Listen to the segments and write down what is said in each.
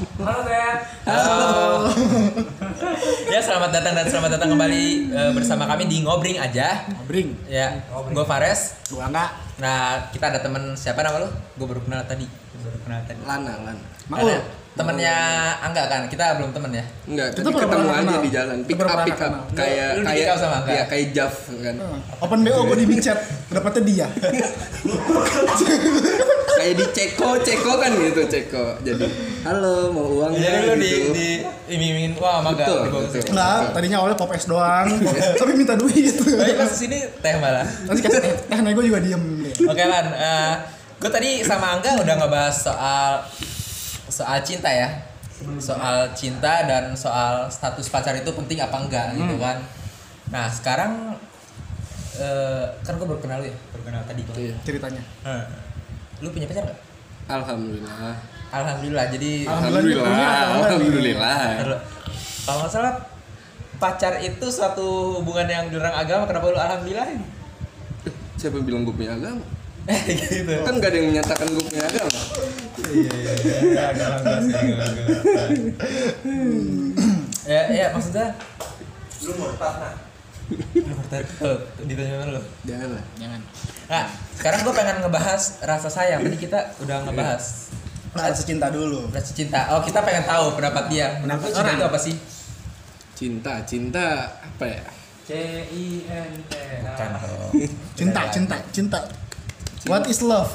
Halo Teh. Halo. ya selamat datang dan selamat datang kembali eh, bersama kami di ngobring aja. Bring. Ya, gue Fares. Gua enggak. Nah kita ada temen siapa nama lu? Gue baru kenal tadi. Baru kenal tadi. Lana, Lana. Mau. Temennya Angga kan? Kita belum temen ya. Enggak, Kita ketemu aja kenal. di jalan. Pick up, pick up. kenal. Kayak kayak Angga? Iya, kayak Jav kan. Open BO gua di chat, dapetnya dia. kayak di Ceko, Ceko kan gitu, Ceko. Jadi, halo, mau uang Jadi nggak?" lu di gitu. di iming-imingin wah sama Angga. Betul, ke betul. sini. Enggak, tadinya awalnya pop es doang, tapi minta duit. Tapi pas ke sini teh malah. Nanti kasih eh, eh nego juga diem. Oke Lan, gue tadi sama Angga udah ngebahas soal soal cinta ya, soal cinta dan soal status pacar itu penting apa enggak gitu kan. Nah sekarang eh, kan gue baru kenal lu ya, baru kenal tadi kan. Iya. Ceritanya. Eh, Lu punya pacar nggak? Alhamdulillah. Alhamdulillah. Jadi Alhamdulillah. Alhamdulillah. Alhamdulillah. Dulu. kalau nggak salah pacar itu suatu hubungan yang dilarang agama. Kenapa lu alhamdulillahin? Siapa yang bilang gue punya agama? gitu. Kan gak ada yang menyatakan gue punya agama. Iya iya iya. Ya. Ya ya maksudnya lu murtad nah. Lu murtad. Ditanya mana lu? Jangan lah. Jangan. Nah, sekarang gue pengen ngebahas rasa sayang. Tadi kita udah ngebahas Rasa cinta dulu. rasa cinta. Oh, kita pengen tahu pendapat dia. Lu cinta Orang. itu apa sih? Cinta, cinta apa ya? C I N T. Dong. Cinta, cinta, cinta. What is love?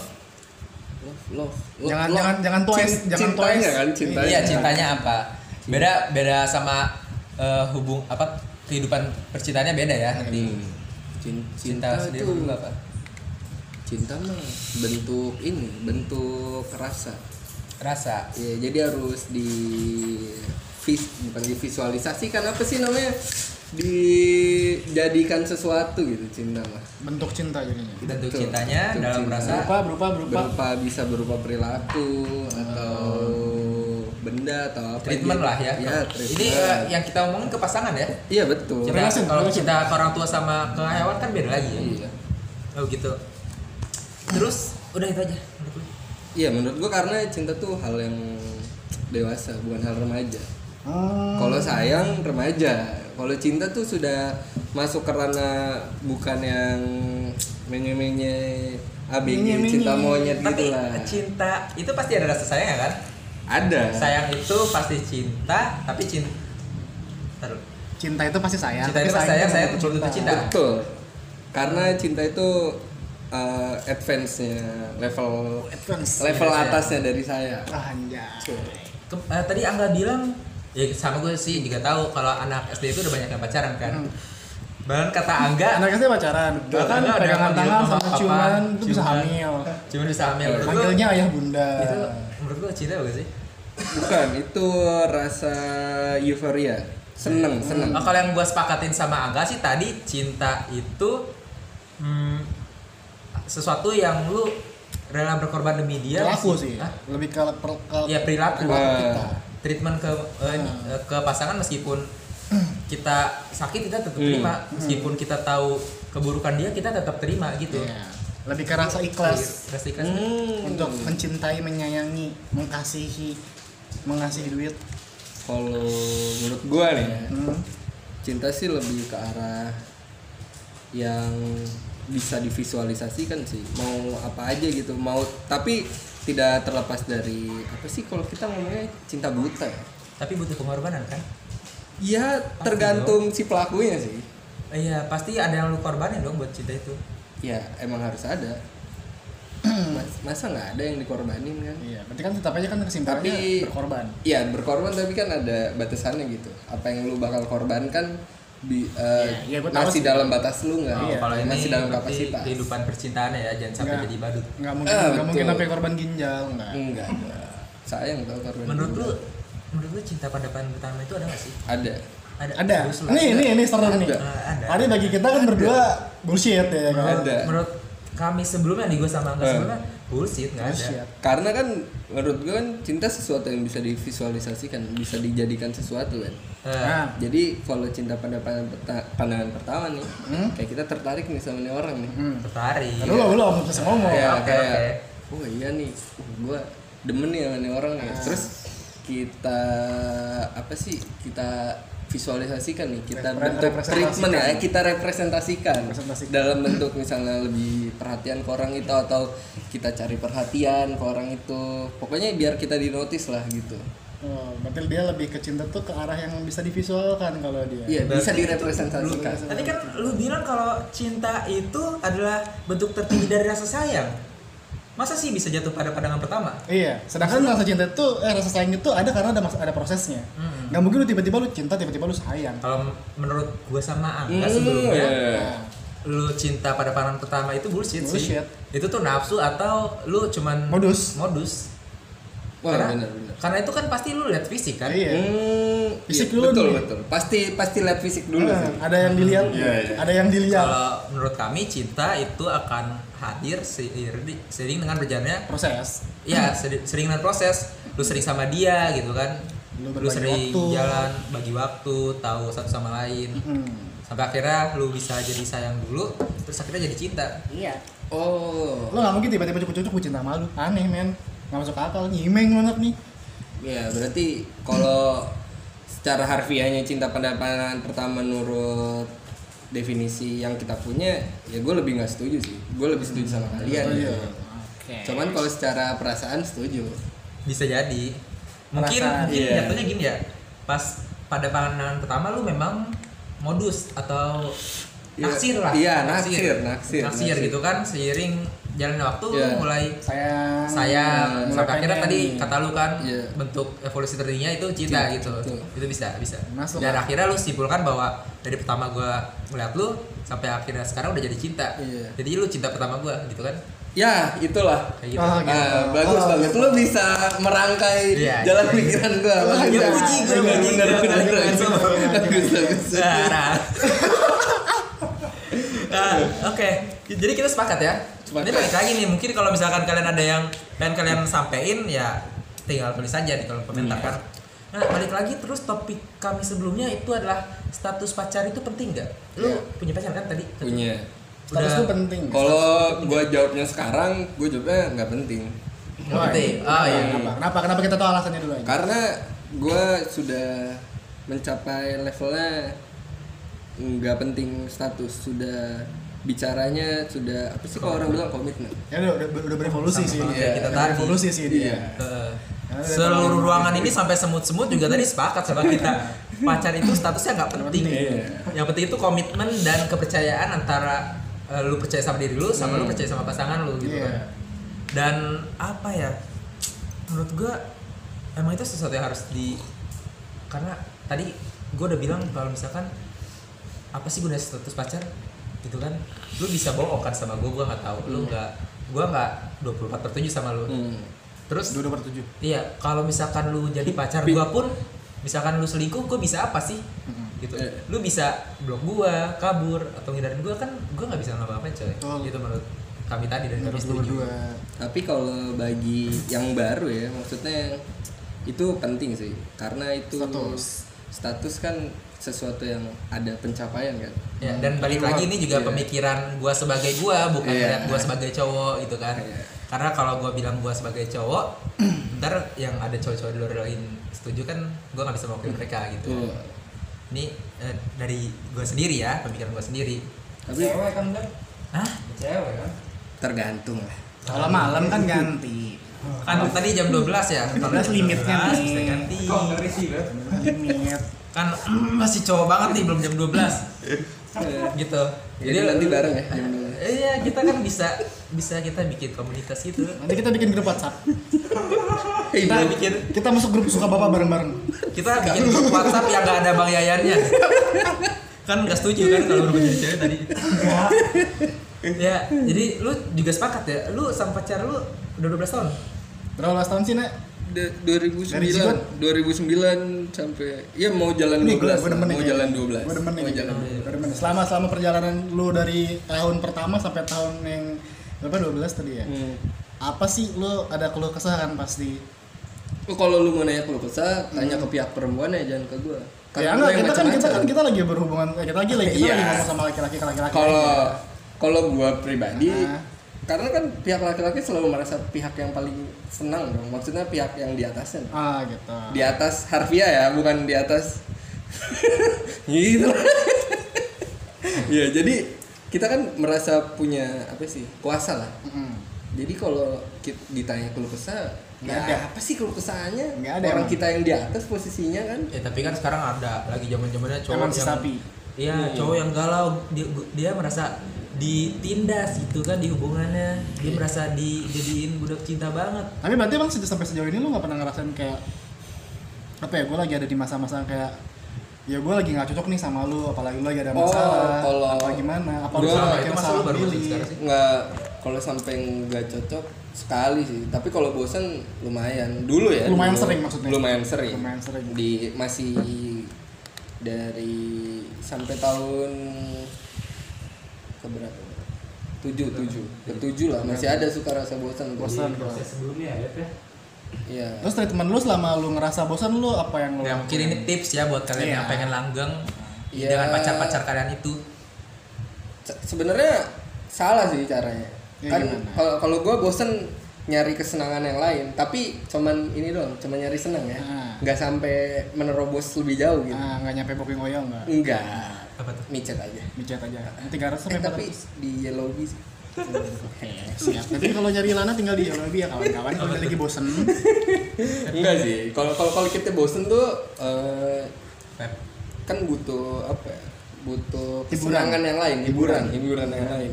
Love, love. Jangan- Love. jangan- jangan twice, jangan cintanya twice. kan, cintanya. Iya, cintanya apa? Beda beda sama eh, hubung apa kehidupan percintaannya beda ya nanti. Hmm. Cin- Cinta, cinta, sendiri lu apa? Cinta mah bentuk ini bentuk rasa Rasa. ya jadi harus di vis bukan divisualisasikan apa sih namanya dijadikan sesuatu gitu cinta mah Bentuk cinta jadinya. Bentuk Betul. cintanya Bentuk dalam cinta. rasa Berupa, berupa, berupa. berupa bisa berupa perilaku atau benda atau apa treatment gitu. lah ya. ya Ini treatment. eh, yang kita omongin ke pasangan ya. iya betul Cinta, kalau cinta ke orang tua sama ke hewan kan beda lagi ya. iya Oh gitu. Terus udah itu aja iya menurut gua karena cinta tuh hal yang dewasa bukan hal remaja Hmm. Kalau sayang remaja, kalau cinta tuh sudah masuk ke ranah bukan yang menye-menye ABG Menye-menye. cinta monyet Tapi gitu lah. cinta itu pasti ada rasa sayang ya kan? Ada. Sayang itu pasti cinta, tapi cinta Taruh. Cinta itu pasti sayang. Cinta tapi itu pasti sayang, itu sayang itu cinta. Betul. Karena cinta itu uh, advance-nya level Advance. level Iya, atasnya dari saya. Ah, anjay. Ke- eh, tadi Angga bilang ya sama gue sih juga tahu kalau anak SD itu udah banyak yang pacaran kan. Hmm. Bahkan kata Angga Anak SD pacaran, bahkan Ada yang pegangan tangan sama papa, ciuman itu bisa hamil. cuma bisa hamil. Manggilnya ayah bunda. itu menurut lu cinta apa sih? Bukan, itu rasa euforia. Seneng, seneng. Oh, kalau yang gue sepakatin sama Angga sih tadi cinta itu hmm, sesuatu yang lu rela berkorban demi dia. Perilaku sih. Hah? Lebih ke, per- ke Ya perilaku. Nah. kita. Treatment ke eh, Hmm. ke pasangan meskipun kita sakit kita tetap Hmm. terima, meskipun kita tahu keburukan dia kita tetap terima gitu. Iya. Lebih ke rasa ikhlas Rasa ikhlas. Hmm. untuk mencintai, menyayangi, mengasihi, mengasihi duit. Kalau menurut gua nih, Hmm. cinta sih lebih ke arah yang bisa divisualisasikan sih. Mau apa aja gitu mau tapi tidak terlepas dari apa sih kalau kita ngomongnya cinta buta ya? Tapi butuh pengorbanan kan? ya tergantung si pelakunya sih. Eh, Iya, pasti ada yang lu korbanin dong buat cinta itu. ya emang harus ada. Mas- masa nggak ada yang dikorbanin kan? Iya, berarti kan tetap aja kan kesimpulannya Tapi- berkorban. Iya berkorban tapi kan ada batasannya gitu. Apa yang lu bakal korbankan di eh, Iya, iya, gua masih sih. dalam batas lu nggak Oh, Iya, kalau ini masih dalam kapasitas kehidupan percintaannya ya, jangan sampai Enggak. jadi badut. Nggak mungkin, nggak betul. mungkin sampai korban ginjal, enggak. enggak sayang tau korban Menurut lu, menurut lu cinta pada pandangan pertama itu ada gak sih? ada Ada. Ada. Nih, nih, ini seru nih. Ada. Eh, ada. Tadi bagi kita kan berdua bullshit ya kan. Ada. Menurut kami sebelumnya nih gue sama Angga Eh. sebelumnya bullshit nggak ada. Karena kan menurut gue kan cinta sesuatu yang bisa divisualisasikan bisa dijadikan sesuatu kan Eh, Nah, jadi kalau cinta pada pandangan, peta- pandangan pertama nih Hmm? kayak kita tertarik nih sama nih orang nih hmm. tertarik. Lu lo, lu mau bisa ngomong. kayak oke, kayak oh iya nih gue demen nih sama nih orang nih terus kita apa sih kita visualisasikan nih kita Repre- bentuk treatment ya kita representasikan Representasikan. dalam bentuk misalnya lebih perhatian ke orang itu atau kita cari perhatian ke orang itu pokoknya biar kita di notice lah gitu Oh, berarti dia lebih ke cinta tuh ke arah yang bisa divisualkan kalau dia. iya bisa direpresentasikan Tadi kan lu bilang kalau cinta itu adalah bentuk tertinggi dari rasa sayang. Masa sih bisa jatuh pada pandangan pertama? Iya, sedangkan rasa cinta itu eh rasa sayang itu ada karena ada ada prosesnya. Hmm. Nggak mungkin lu tiba-tiba lu cinta tiba-tiba lu sayang. Kalau menurut gua sama Angga Hmm, sebelumnya, iya. Nah, lu cinta pada pandangan pertama itu bullshit, sih. Bullshit. Itu tuh nafsu atau lu cuman Modus. Modus. wah karena, benar-benar karena itu kan pasti lu lihat fisik kan? Iya. Hmm, Fisik iya, dulu betul nih. betul pasti pasti lihat fisik dulu Nah, sih ada yang dilihat, Iya, iya. ada yang dilihat. Kalau menurut kami cinta itu akan hadir seiring, seiring dengan berjalannya Proses. ya seri- sering dengan proses lu sering sama dia gitu kan Lu lu, sering waktu. jalan bagi waktu tahu satu sama lain Hmm. sampai akhirnya lu bisa jadi sayang dulu terus akhirnya jadi cinta Iya. oh Lo nggak mungkin tiba-tiba cukup-cukup gue cinta sama lu. Aneh men. Nggak masuk akal. Nyimeng lu anak nih. Ya berarti kalau secara harfiahnya cinta pada pandangan pertama menurut definisi yang kita punya ya gue lebih nggak setuju sih gue lebih setuju sama kalian Setuju. ya. Oke. cuman kalau secara perasaan setuju bisa jadi mungkin Perasaan, mungkin iya. jatuhnya gini ya pas pada pandangan pertama lu memang modus atau Iya, naksir lah iya, naksir, naksir, naksir naksir. gitu kan seiring jalannya waktu Iya. mulai Sayang. sayang mulai sampai akhirnya tadi kata lu kan Iya. bentuk evolusi tertingginya itu cinta Cinta, gitu betul. itu bisa bisa Masuk dan lah. akhirnya lu simpulkan bahwa dari pertama gua ngeliat lu sampai akhirnya sekarang udah jadi cinta Iya. jadi lu cinta pertama gua gitu kan ya itulah kayak gitu Oh, gitu. Ah, bagus Oh, bagus gitu. lu bisa merangkai Iya, jalan iya. pikiran gua Oh, bagus iya. puji gua, Benar, puji benar, gua. benar, Keren bagus bagus bagus Nah, nah, oke. Jadi kita sepakat ya. Ini balik lagi nih, mungkin kalau misalkan kalian ada yang pengen kalian sampein ya tinggal tulis aja di kolom komentar kan. Nah, balik lagi terus topik kami sebelumnya itu adalah status pacar itu penting nggak? Lu Iya. punya pacar kan tadi? punya Status Udah- lu penting. kalau gua jawabnya sekarang gua jawabnya nggak penting Nggak penting. Oh iya. Kenapa? Kenapa? Kenapa kita tahu alasannya dulu aja? karena gue sudah mencapai levelnya nggak penting status sudah bicaranya sudah apa sih kalau orang bilang komitmen Ya udah udah, udah berevolusi sih. Sama-sama dia. kayak kita Udah tadi. Berevolusi sih dia. Iya. Dia seluruh ruangan ini sampai semut-semut juga tadi sepakat sama kita pacar itu statusnya nggak penting Iya. yang penting itu komitmen dan kepercayaan antara eh, lu percaya sama diri lu sama lu percaya sama pasangan lu gitu Iya. kan dan apa ya menurut gua emang itu sesuatu yang harus di karena tadi gua udah bilang kalau misalkan apa sih gunanya status pacar gitu kan lu bisa bohong kan sama gua gua nggak tahu lu nggak gua nggak 24 per 7 sama lu Hmm. terus Dua dua per tujuh. Iya, kalau misalkan lu jadi pacar gua pun, misalkan lu selingkuh, gua bisa apa sih? Gitu. Iya. Lu bisa blok gua, kabur atau ngindarin gua kan gua nggak bisa ngapa-ngapain coy. Betul. Itu menurut kami tadi dan kami Terus setuju. tapi kalau bagi yang baru ya maksudnya itu penting sih karena itu Status. Status kan sesuatu yang ada pencapaian kan Ya, dan balik lagi ini juga Iya. pemikiran gua sebagai gua bukan Iya. ngeliat gua sebagai cowok gitu kan. Iya. Karena kalau gua bilang gua sebagai cowok, ntar yang ada cowok-cowok di luar lain setuju kan gua nggak bisa mewakili mereka gitu. Tuh. Ini eh, dari gua sendiri ya, pemikiran gua sendiri. tapi kan kan? Hah? Cewek kan? tergantung lah Kalau malam kan ganti. Kan tadi jam 12 ya. 12 limitnya nih. bisa ganti. Limit. Kan masih cowok banget nih belum jam 12. gitu. jadi nanti bareng ya jam. Iya, kita kan bisa bisa kita bikin komunitas gitu. Nanti kita bikin grup WhatsApp. Kita bikin Kita masuk grup suka bapak bareng-bareng. kita bikin grup WhatsApp yang gak ada Bang Yayannya. kan nggak setuju kan kalau berubah jadi cewek tadi. ya, jadi lu juga sepakat ya. Lu sama pacar lu udah 12 tahun. Berapa belas tahun sih, Nek? Dari 2009 Zigot? 2009 sampai ya mau jalan Ini 12 gue gue demen nih mau kayaknya. jalan 12 Gue demen mau jalan Gue demen. Selama selama perjalanan lu dari tahun pertama sampai tahun yang berapa 12 tadi ya? Hmm. Apa sih lu ada keluh kesah kan pasti? Oh, kalau lu mau nanya keluh kesah, tanya ke pihak perempuan ya jangan ke gua. ya gua enggak, kita kan kita kan kita lagi berhubungan kita lagi lagi kita Iya. lagi ngomong sama laki-laki laki-laki. Kalau kalau gua pribadi Ah. Karena kan pihak laki-laki selalu merasa pihak yang paling senang dong. Maksudnya pihak yang di atasnya. Ah gitu. Di atas harfiah ya bukan di atas. Gitu. Ya jadi kita kan merasa punya apa sih kuasa lah. Mm-mm. jadi kalau kita ditanya keluh kesah Nggak ya ada. apa sih keluh kesahnya? Nggak ada orang emang. kita yang di atas posisinya kan? Ya tapi kan sekarang ada. Lagi zaman zamannya cowok Emang yang sapi. Iya, cowok yang galau dia, dia merasa ditindas gitu kan di hubungannya. Dia merasa dijadiin budak cinta banget. tapi berarti se- sampai sejauh ini lu nggak pernah ngerasain kayak apa ya gue lagi ada di masa-masa kayak ya gue lagi nggak cocok nih sama lu apalagi lu lagi ada Oh, masalah kalau apa gimana apa lu gua- salah itu kayak masa lu salah baru nggak kalau sampai nggak cocok sekali sih tapi kalau bosan lumayan dulu ya Lumayan dulu. sering maksudnya? lumayan sering Lumayan sering. di masih dari sampai tahun ke berapa tujuh tujuh ke tujuh lah masih ada suka rasa bosan Bosan. Jadi, sebelumnya ya, ya. iya terus treatment lu selama lu ngerasa bosan lu apa yang lu Ya mungkin ini tips ya buat kalian Iya. yang pengen langgeng Iya. dengan pacar-pacar kalian itu. Se- sebenarnya salah sih caranya Ya, kan kalau kalau gue bosen nyari kesenangan yang lain tapi cuman ini doang cuma nyari senang ya. Ah. nggak sampai menerobos lebih jauh gitu. Ah nggak nyampe booking oil nggak? Enggak Apa tuh? micet aja. Micet aja. Tiga ratus eh, tapi di yellow sih. Oke, siap. Nanti kalau nyari Lana tinggal di Yolobi ya kawan-kawan. Kalau lagi bosen, enggak sih. Kalau kalau kalau kita bosen tuh eh, Pep. kan butuh apa ya? Butuh Hiburan. kesenangan yang lain hiburan. hiburan yang lain.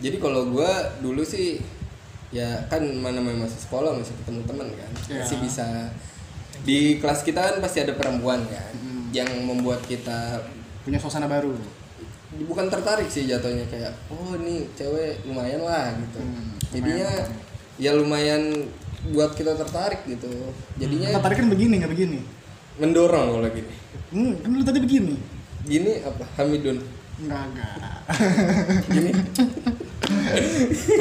Jadi kalau gua dulu sih ya kan mana masih sekolah masih ketemu teman kan Ya. masih bisa di kelas kita kan pasti ada perempuan kan Hmm. yang membuat kita punya suasana baru. bukan tertarik sih jatuhnya kayak oh ini cewek lumayan lah gitu Hmm, jadinya ya lumayan buat kita tertarik gitu jadinya Tertarik kan begini, nggak begini. mendorong kalau gini Hmm, kan lu tadi begini. gini apa Hamidun Enggak, enggak. gini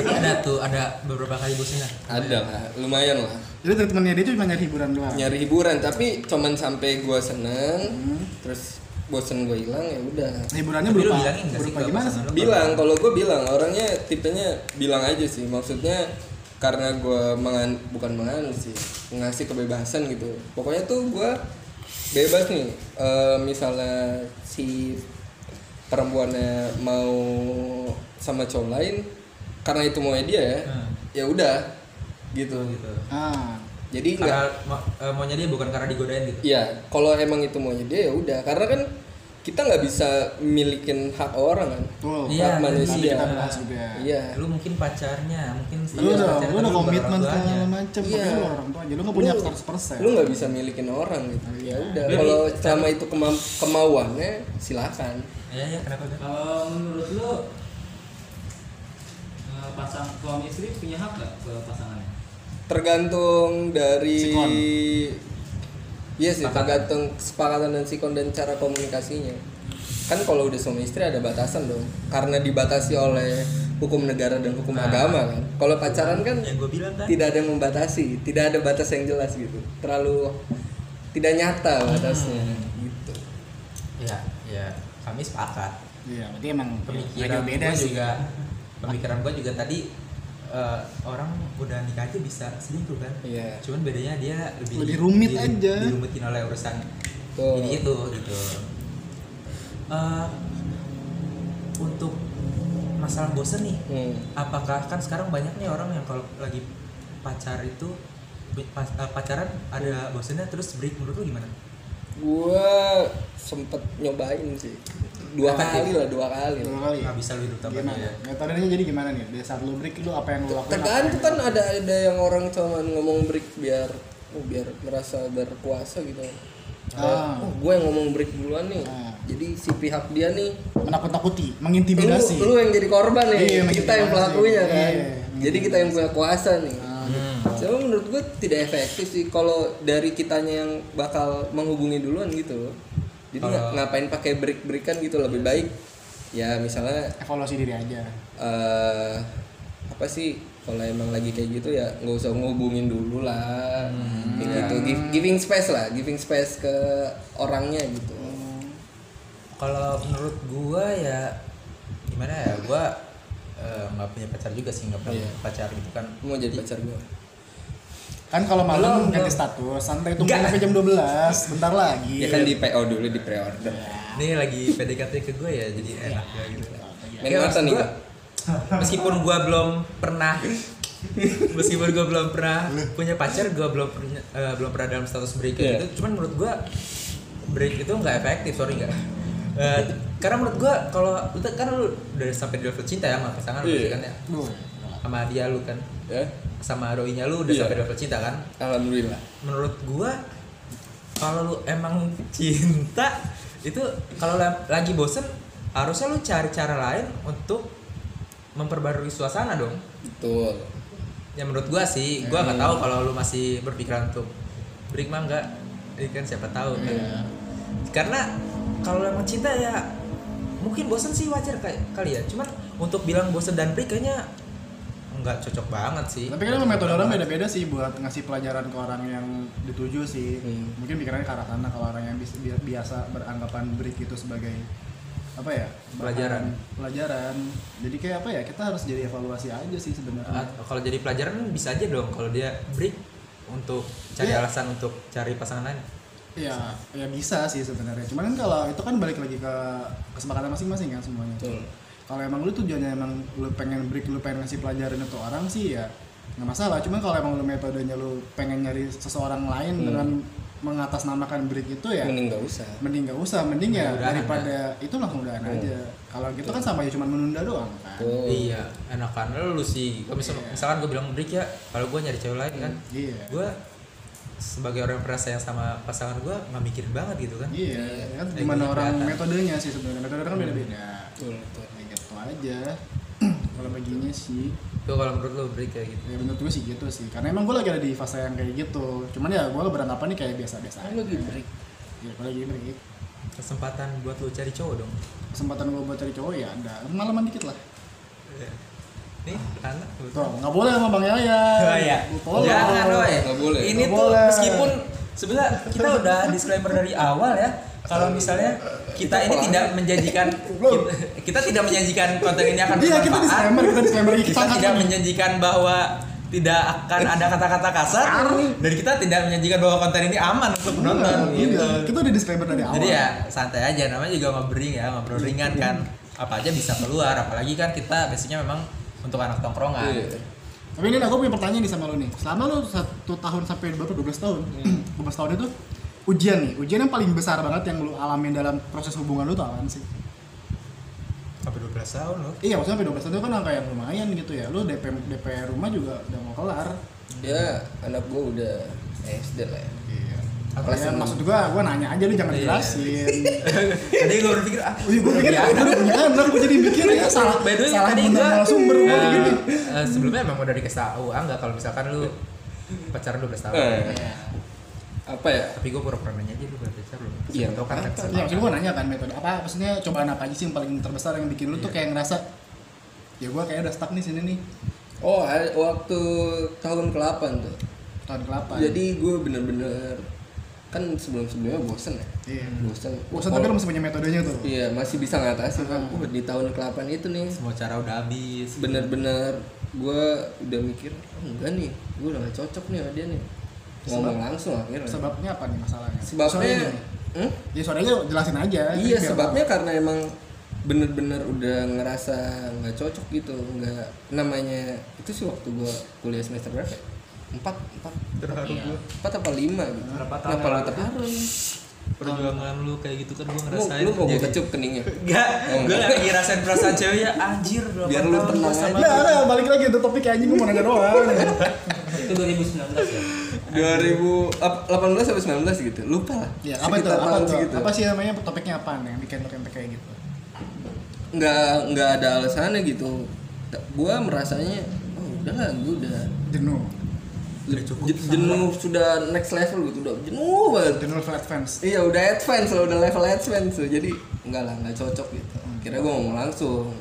ada tuh ada beberapa kali bosannya. ada lah lumayan lah Jadi treatmentnya dia cuma nyari hiburan doang. nyari hiburan tapi cuman sampai gua seneng Hmm. terus bosen gue hilang ya udah Hiburannya Tapi lu berupa, bilangin sih berupa gimana sih? bilang kalau gue bilang orangnya tipenya bilang aja sih maksudnya karena gue mengan bukan mengan sih ngasih kebebasan gitu pokoknya tuh gue bebas nih Eh, misalnya si perempuannya mau sama cowok lain karena itu maunya dia ya Hmm. ya udah gitu Gitu. Ah, jadi nggak Karena ma- eh, maunya dia bukan karena digodain gitu. Iya, kalau emang itu maunya dia ya udah. Karena kan kita nggak bisa milikin hak orang kan. betul. Iya, hak manusia. Kita bahas juga. Iya. Lu mungkin pacarnya, mungkin Lu udah, pacarnya, lu udah komitmen orang segala tuanya. macem, Iya. lu orang tua aja, lu nggak punya Lu- 100%. Lu nggak bisa milikin orang gitu. Ya udah. Jadi, Kalau selama itu kema- kemauannya silakan. Iya, iya, kenapa? Kalau menurut lu eh, pasang suami istri punya hak nggak ke pasangannya? Tergantung dari Sikon. Iya sih, tergantung kesepakatan dan sikon dan cara komunikasinya. Kan kalau udah suami istri ada batasan dong. Karena dibatasi oleh hukum negara dan hukum Nah. agama kan. Kalau pacaran kan Yang gue bilang kan. tidak ada yang membatasi, tidak ada batas yang jelas gitu. Terlalu tidak nyata batasnya gitu. Ya, ya, kami sepakat. Iya, berarti emang Pemikiran beda gua sih. juga, pemikiran gue juga tadi eh, orang udah nikah aja bisa selingkuh kan. Iya. Cuman bedanya dia lebih Lebih rumit di- aja. Dirumutin oleh urusan Tuh. ini itu gitu. Eh, untuk masalah bosen nih, Hmm. apakah kan sekarang banyak nih orang yang kalau lagi pacar itu eh, pacaran ada bosennya terus break menurut lu gimana? Gua sempet nyobain sih. Dua kali lah, dua kali. Dua kali. Nggak bisa lu hidup tanpa Gimana? dia. Metodenya jadi gimana nih? Di saat lu break lu apa yang lu lakukan? Tergantung apa kan ada ada yang orang cuman ngomong break biar oh, biar merasa berkuasa gitu. Ah. Oh, gue yang ngomong break duluan nih. Ah. Jadi si pihak dia nih menakut-nakuti, lu, mengintimidasi. lu yang jadi korban nih. Iya, kita yang pelakunya kan. Iya, Jadi kita yang punya kuasa nih. Ah, Hmm. Cuma menurut gue tidak efektif sih kalau dari kitanya yang bakal menghubungi duluan gitu loh. Jadi nggak- ngapain pakai break-breakan gitu lebih baik. Ya misalnya evaluasi diri aja. eh apa sih kalau emang lagi kayak gitu ya nggak usah ngehubungin dulu lah. Kayak gitu. Give- giving space lah, giving space ke orangnya gitu. kalau menurut gua ya gimana ya gua eh, nggak punya pacar juga sih nggak punya Iya. pacar gitu kan. Mau jadi pacar gue Kan kalau malam ganti status, santai tunggu sampai jam 12, bentar lagi. ya kan di PO dulu di pre-order. Ini lagi PDKT ke gue ya jadi enak ya gitu. Main mata maksud nih, gua, meskipun gue belum pernah meskipun gue belum pernah punya pacar gue belum punya eh, belum pernah dalam status break Iya. gitu. Cuman menurut gue break itu nggak efektif sorry nggak Eh, karena menurut gue kalau kan lu udah sampai di level cinta ya sama pasangan lu Iya. kan ya? Sama dia lu kan? Ya. Sama doinya lu udah Iya. sampai di level cinta kan? Alhamdulillah. Menurut gua kalau lu emang cinta itu kalau la- lagi bosen harusnya lu cari cara lain untuk memperbarui suasana dong. Betul. Ya menurut gua sih gua nggak tahu kalau lu masih berpikiran untuk break mah enggak ini kan siapa tahu kan. Iya. karena kalau emang cinta ya mungkin bosen sih wajar kayak kali ya cuman untuk bilang bosen dan break kayaknya nggak cocok banget sih Tapi kan metode orang beda-beda sih buat ngasih pelajaran ke orang yang dituju sih. Hmm. Mungkin pikirannya ke arah sana kalau orang yang biasa beranggapan break itu sebagai apa ya? Pelajaran. Pelajaran. Jadi kayak apa ya? Kita harus jadi evaluasi aja sih sebenarnya. Kalau jadi pelajaran bisa aja dong kalau dia break untuk cari Iya. alasan untuk cari pasangan lain Ya, ya bisa sih sebenarnya. Cuman kan kalau itu kan balik lagi ke kesepakatan masing-masing kan semuanya. betul Kalau emang lu tujuannya emang lu pengen break, lu pengen ngasih pelajaran untuk orang sih ya nggak masalah. Cuman kalau emang lu metodenya lu pengen nyari seseorang lain Hmm. dengan mengatasnamakan break itu ya mending gak usah mending nggak usah, mending ya daripada itu langsung udahan Hmm. aja. Kalau gitu kan sama aja cuma menunda doang kan. iya enakan lu sih kalau misal, Iya. misalkan gue bilang break ya kalau gue nyari cewek lain kan Iya. gue sebagai orang yang pernah sayang sama pasangan gue nggak mikirin banget gitu kan. Iya, kan Kayak gimana orang kelihatan. metodenya sih sebenarnya. Metode kan beda-beda. betul betul. Kayak gitu aja. kalau baginya sih. Itu kalau menurut lu break kayak gitu. Ya menurut gue sih gitu sih. Karena emang gue lagi ada di fase yang kayak gitu. Cuman ya gue beranggapan nih kayak biasa-biasa kan aja lagi break. Ya gue lagi break. Kesempatan buat lu cari cowok dong. Kesempatan gue buat cari cowok ya ada. Malaman dikit lah nih anak tuh nggak boleh sama bang Yaya Oh iya. Tolong. Jangan Roy. Nggak boleh. Ini Nggak tuh boleh. meskipun sebenarnya kita udah disclaimer dari awal ya. Kalau misalnya kita ini tidak menjanjikan kita, kita tidak menjanjikan konten ini akan iya kita disclaimer kita disclaimer lagi Kita tidak menjanjikan bahwa tidak akan ada kata-kata kasar dan kita tidak menjanjikan bahwa konten ini aman untuk penonton gitu. iya kita udah disclaimer dari awal Jadi ya santai aja namanya juga ngobrol ya, ngobrol ringan kan. Apa aja bisa keluar apalagi kan kita basicnya memang untuk anak tongkrongan. Iya. tapi ini aku punya pertanyaan nih sama lo nih selama lo satu tahun sampai berapa 12 tahun Hmm. 12 tahun itu ujian nih ujian yang paling besar banget yang lo alamin dalam proses hubungan lo tuh apaan sih Sampai 12 tahun loh. Iya maksudnya sampai 12 tahun itu kan angka yang lumayan gitu ya Lu DP, DP rumah juga udah mau kelar ya anak gua udah SD lah ya Iya Apa ya, sih? maksud gua, gua nanya aja lu jangan Iya. jelasin Tadi gue berpikir ah, Wih, gua pikir Iya. gua punya anak, gua jadi mikir ya salah By the way, Salah tadi gua- sumber gua Eh, gini eh, sebelumnya emang udah dikasih tahu ah nggak kalau misalkan lu pacaran 12 tahun. Eh. apa ya Tapi gue pura-pura nanya aja lu pacar lu. Iya, Tahu kan. Iya maksud gua nanya kan metode apa, maksudnya cobaan apa aja sih yang paling terbesar yang bikin lu tuh kayak ngerasa Ya gua kayak udah stuck nih sini nih oh ada- waktu tahun ke-8 tuh Tahun ke-8 jadi gue bener-bener kan sebelum-sebelumnya bosen ya Iya bosen Bosan tapi lu masih punya metodenya tuh iya masih bisa ngatasin Hmm. Wah, di tahun ke-8 itu nih Semua cara udah habis. bener-bener gue udah mikir oh, enggak nih gue udah gak cocok nih sama dia nih ngomong Sebab- langsung akhirnya Sebabnya apa nih masalahnya? sebabnya Sorenya nih. Hmm? Ya sorenya jelasin aja iya sebabnya karena emang bener-bener udah ngerasa nggak cocok gitu nggak namanya itu sih waktu gue kuliah semester berapa ya? Empat empat Terharu Iya. gue. empat apa lima gitu Berapa tahun kenapa lu terharu Perjuangan lu kayak gitu kan gue lu, ngerasain. lu mau gue kecup keningnya Enggak, gue gak lagi rasain perasaan cewek ya anjir delapan Biar lu tenang sama Nah, nah, balik lagi untuk topik anjing gue mau nanya doang. Itu 2019 ya. 2018 sampai 19 gitu lupa lah ya, apa itu? Apa itu? segitu. Apa sih namanya topiknya apaan yang bikin lo kayak gitu? nggak nggak ada alasannya gitu gua merasanya oh udahlah gua udah Jenuh. Udah cukup je- jenuh sudah next level gitu udah jenuh banget. Jenuh level advance. iya udah advance lah udah level advance tuh. Jadi enggak lah nggak cocok gitu. Kira gua ngomong langsung.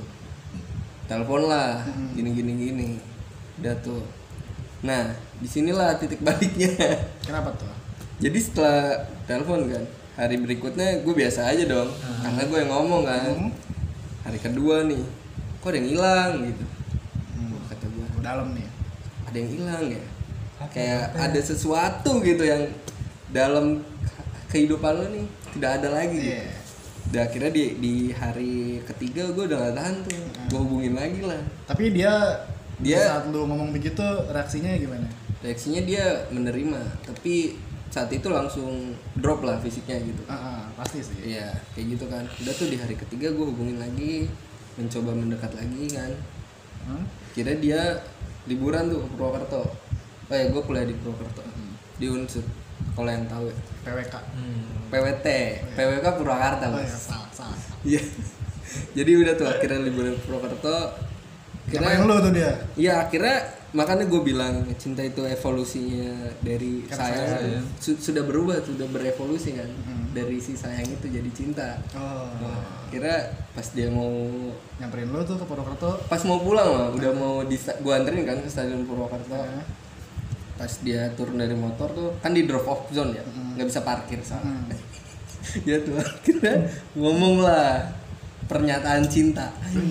Telepon lah Hmm. gini gini gini. Udah tuh. Nah di sinilah titik baliknya. Kenapa tuh? jadi setelah telepon kan hari berikutnya gue biasa aja dong. Karena gue yang ngomong kan. Hmm. hari kedua nih kok ada yang hilang gitu? Hmm. Kata gue dalam nih. Ada yang hilang ya kayak apa ya? ada sesuatu gitu yang dalam kehidupan lo nih tidak ada lagi gitu. Iya. Dan akhirnya di di hari ketiga gue udah gak tahan tuh Hmm. gue hubungin lagi lah tapi dia Dia- saat lu ngomong begitu reaksinya gimana reaksinya dia menerima tapi saat itu langsung drop lah fisiknya gitu Ah, ah, pasti sih iya kayak gitu kan udah tuh di hari ketiga gue hubungin lagi mencoba mendekat lagi kan Hmm? kira dia liburan tuh ke Purwokerto oh ya gue kuliah di Purwokerto Hmm. di Unsur kalau yang tahu ya PWK Hmm. PWT PWK Purwakarta oh mas ya salah salah iya jadi udah tuh akhirnya liburan ke Purwokerto Kirain lu tuh dia Iya akhirnya makanya gue bilang cinta itu evolusinya dari Karena sayang sayang. su- sudah berubah sudah berevolusi kan Hmm. dari si sayang itu jadi cinta. oh Nah, kira pas dia mau nyamperin lu tuh ke Purwokerto pas mau pulang lah udah mau di gue anterin kan ke stadion Purwokerto. Ya. Pas dia turun dari motor tuh kan di drop off zone ya Hmm. nggak bisa parkir salah. Hmm. dia tuh akhirnya ngomong lah pernyataan cinta.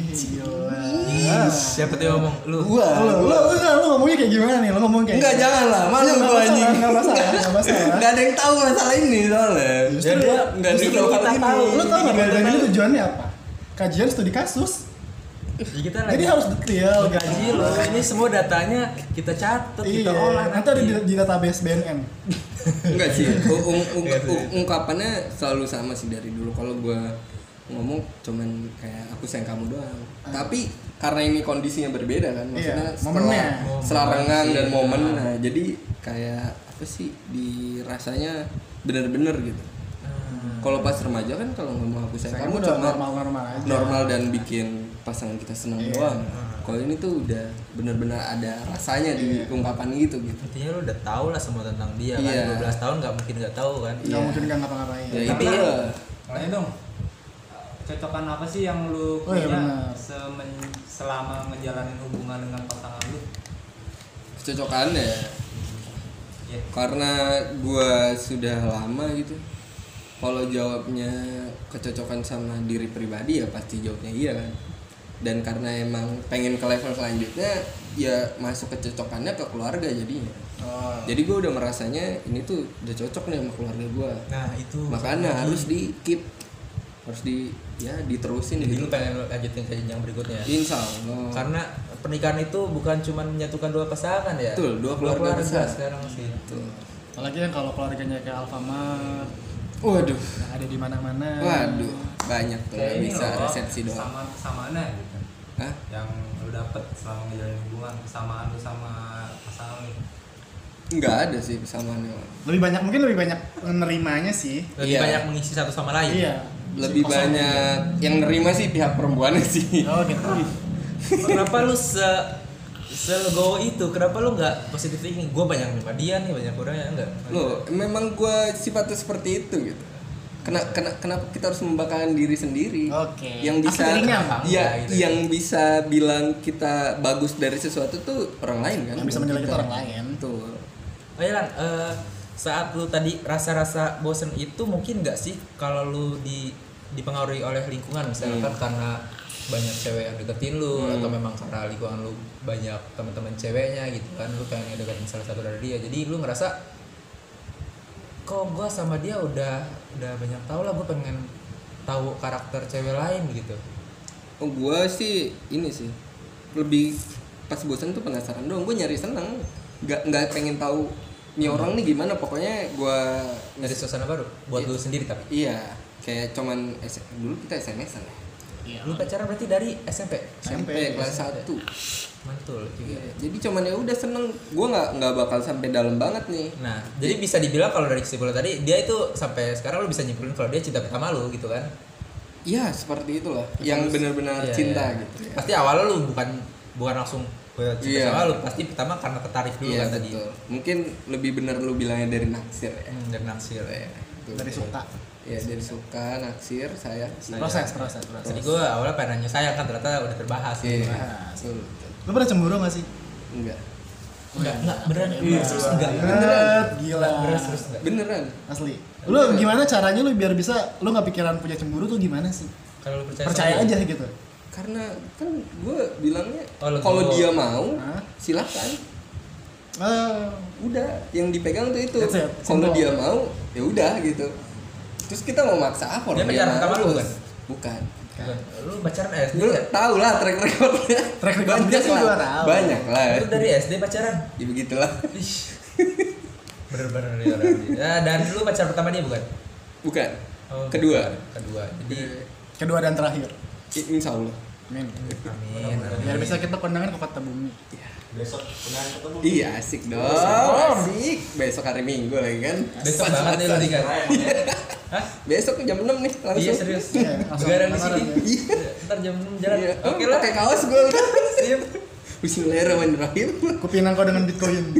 Gila. Siapa tuh ngomong? Lu. Gua, Lu, lu, gua. lu, lu ngomongnya kayak gimana nih? Lu ngomong kayak Enggak jangan lah, malu Nggak gua masalah, anjing. nggak masalah, nggak masalah. Nggak ada yang tahu masalah ini soalnya. Justru Ya, dia- nggak ada justru yang tahu tahu. Lu tau nggak tahu. tujuannya apa? Kajian studi kasus. Ya, kita Jadi lagi harus detail. gaji lo. Ini semua datanya kita catat, kita Iya. olah. Nanti ada di, di database BNN. Enggak sih. Ung- ung- ung- ungkapannya selalu sama sih dari dulu. Kalau gua ngomong cuman kayak aku sayang kamu doang. Tapi karena ini kondisinya berbeda kan, maksudnya Iya, setelah, momennya. setelah renggang dan Iya. momen, nah jadi kayak apa sih dirasanya bener-bener gitu. Hmm. Kalau pas remaja kan kalau ngomong aku sayang kamu udah cuma normal-normal aja. normal dan bikin pasangan kita senang Iya. doang. Kalau ini tuh udah bener-bener ada rasanya di Iya. ungkapan gitu gitu. Artinya lu udah tahu lah semua tentang dia Iya. kan 12 tahun nggak mungkin nggak tahu kan Nggak mungkin nggak ngapa-ngapain. Ya Tapi- itu lah. Tanya dong. Cocokan apa sih yang lu Oh, iya punya benar. semen- selama ngejalanin hubungan dengan pasangan lu? Kecocokannya Ya. karena gua sudah lama gitu kalau jawabnya kecocokan sama diri pribadi ya pasti jawabnya iya kan? Dan karena emang pengen ke level selanjutnya ya masuk kecocokannya ke keluarga jadinya. Oh. jadi gue udah merasanya ini tuh udah cocok nih sama keluarga gua. Nah itu. Makanya harus di keep harus di ya diterusin jadi gitu. lu pengen lanjutin ke jenjang berikutnya? Insya Allah. Karena pernikahan itu bukan cuma menyatukan dua pasangan ya? Betul, dua keluarga besar. sekarang sih. Tuh. Apalagi yang kalau keluarganya kayak Alfamart, waduh yang ada di mana-mana. waduh banyak tuh ini bisa loh, resepsi doang Sama kesamaannya gitu. Hah? Yang lu dapet selama ngejalanin hubungan, kesamaan lu sama pasangan lu. nggak ada sih kesamaannya Lebih banyak mungkin lebih banyak menerimanya sih. lebih Iya. banyak mengisi satu sama lain Iya. lebih Kosong. banyak yang nerima sih pihak perempuannya sih Oh gitu. kenapa lu se selegowo itu kenapa lu nggak positif thinking gue banyak nerima dia nih banyak orang ya enggak loh memang gue sifatnya seperti itu gitu Kena, kena, kenapa kita harus membanggakan diri sendiri Oke. yang bisa ya gitu. yang bisa bilang kita bagus dari sesuatu tuh orang lain kan Yang bisa menilai kita orang lain. Betul. Oh iya Lan, eh, saat lu tadi rasa-rasa bosen itu mungkin nggak sih kalau lu di dipengaruhi oleh lingkungan misalkan karena banyak cewek yang deketin lu atau memang karena lingkungan lu banyak teman-teman ceweknya gitu kan lu pengen deketin salah satu dari dia. Jadi lu ngerasa kok gua sama dia udah udah banyak tahu lah gua pengen tahu karakter cewek lain gitu. Oh gue sih ini sih lebih pas bosan tuh penasaran dong gue nyari seneng. Nggak nggak pengen tahu nih orang nih gimana? Pokoknya gue dari suasana baru buat lu sendiri tapi. Iya, kayak cuman S- dulu kita SMS-an ya. Iya. lu pacaran berarti dari SMP SMP kelas 1. mantul juga Iya, jadi cuman ya udah seneng. Gua nggak nggak bakal sampai dalam banget nih. Nah, jadi bisa dibilang kalau dari kesimpulan tadi dia itu sampai sekarang lu bisa nyimpulin kalau dia cinta pertama lu gitu kan? Iya, seperti itulah. Yang benar-benar Iya, cinta iya. gitu ya. Pasti awalnya lu bukan bukan langsung cinta Iya. sama lu, pasti pertama karena tertarik dulu Iya, kan tadi. betul. Mungkin lebih benar lu bilangnya dari naksir ya. Hmm, dari naksir ya. Dari suka. Iya, dari suka, naksir, sayang. Proses, proses, proses. Tadi gue awalnya pengen nanya sayang kan ternyata udah terbahas Iya. gitu. Betul. Lu pernah cemburu gak sih? Enggak. Enggak, enggak beneran. Iya, Serius enggak. Banget, gila. Beneran serius enggak. Beneran. Asli. Lu gimana caranya lu biar bisa lu nggak pikiran punya cemburu tuh gimana sih? Kalau lu percaya, Percaya aja gitu. karena kan gue bilangnya Oh, kalau dia mau Hah? silakan Eh, udah yang dipegang tuh itu kalau dia mau ya udah gitu terus kita mau maksa apa Dia pacaran pertama lu bukan? bukan Bukan. Lu pacaran SD lu ya? tau lah track recordnya Track record dia banyak sih lah tahu. banyak lah Lu dari SD pacaran? ya begitulah Ih. Bener-bener nih orang dia. Ya, dan lu pacar pertama dia bukan? bukan Oh, kedua. Kedua. Jadi kedua dan terakhir. Insya Allah Amin. amin. amin. Biar bisa kita kondangan ke kota bumi. besok dengan ketemu iya asik dong asik besok hari minggu lagi kan Besok banget nih lu tiga. Hah? besok jam 6 nih langsung Iya serius. Iya, di sini. ya. Iya. Ntar jam 6 jalan. Iya. Oke lah. pakai kaos gue udah Sip. Bismillahirrahmanirrahim Kupinang kau dengan bitcoin.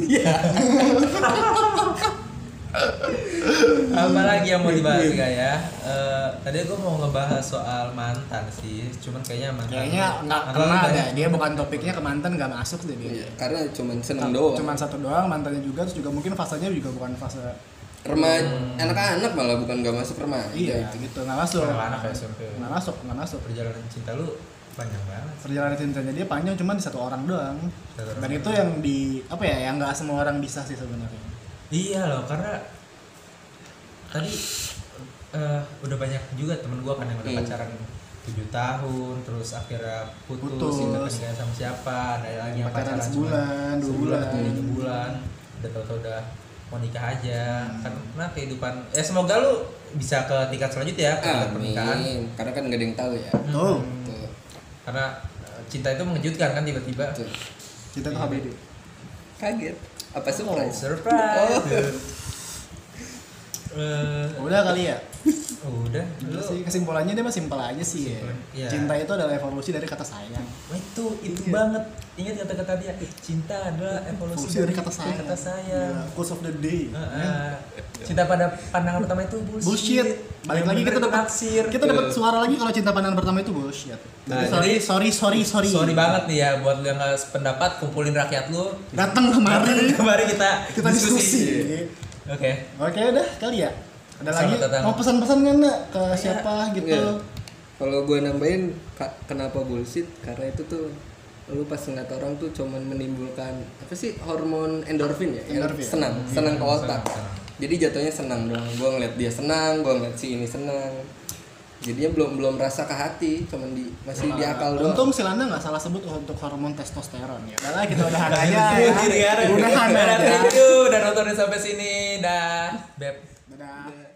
Apa lagi yang mau dibahas gak ya? Eh, tadi gue mau ngebahas soal mantan sih, cuman kayaknya mantan. Kayaknya nggak kena banyak. Dia bukan topiknya ke mantan nggak masuk deh dia. Iya, karena cuman seneng doang Cuman satu doang mantannya juga terus juga mungkin fasenya juga bukan fase remaja anak-anak malah bukan gak masuk remaja iya itu. gitu nggak masuk ya, SMP. nggak masuk nggak masuk Perjalanan cinta lu panjang banget. perjalanan cintanya dia panjang cuma di satu orang doang Satu orang dan itu yang di apa ya yang nggak semua orang bisa sih sebenarnya Iya loh, karena tadi eh, udah banyak juga temen gua kan yang udah Hmm. pacaran 7 tahun, terus akhirnya putus, Putus. nggak sama siapa, ada lagi yang Pacaran pacaran, sebulan, dua sebulan, bulan. tiga bulan, udah tau-tau udah mau nikah aja, karena kehidupan, ya semoga lu bisa ke tingkat selanjutnya, ke tingkat pernikahan. karena kan gak ada yang tahu ya Tuh. Hmm. Tuh. Karena eh, cinta itu mengejutkan kan tiba-tiba. Tuh. kita tuh HBD kaget apa surprise Surprise. Eh, udah kali ya udah, Udah lu sih kesimpulannya dia mah simpel aja sih ya. Simpel, iya. Cinta itu adalah evolusi dari kata sayang. Wah, itu itu Iya. banget ingat kata-kata dia cinta adalah evolusi, Evolusi dari kata sayang. kata sayang Iya, Quotes of the day. Heeh. cinta pada pandangan pertama itu bullshit, Bullshit. Balik Yang lagi kita dapat naksir kita dapat suara lagi kalau cinta pandangan pertama itu bullshit. Nah, Jadi sorry, jadi- sorry, sorry, sorry. sorry banget nih ya buat lu yang nggak sependapat kumpulin rakyat lu Datang kemari. kemarin kita kita diskusi. oke Oke, udah kali ya. Ada Selamat lagi datang. mau pesan-pesan nggak Nak, ke Iya. siapa gitu? Iya. kalau gue nambahin kenapa bullshit karena itu tuh lu pas ngeliat orang tuh cuman menimbulkan apa sih hormon endorfin ya yang Endorfin. senang senang ke otak jadi jatuhnya senang dong gue ngeliat dia senang gue ngeliat si ini senang jadinya belum belum rasa ke hati cuman di masih di akal doang Untung si Landa nggak salah sebut untuk hormon testosteron ya. Udah lah kita udahan aja ya. Udah, Udahan aja. udah nontonin sampai sini dah beb บ๊ายบาย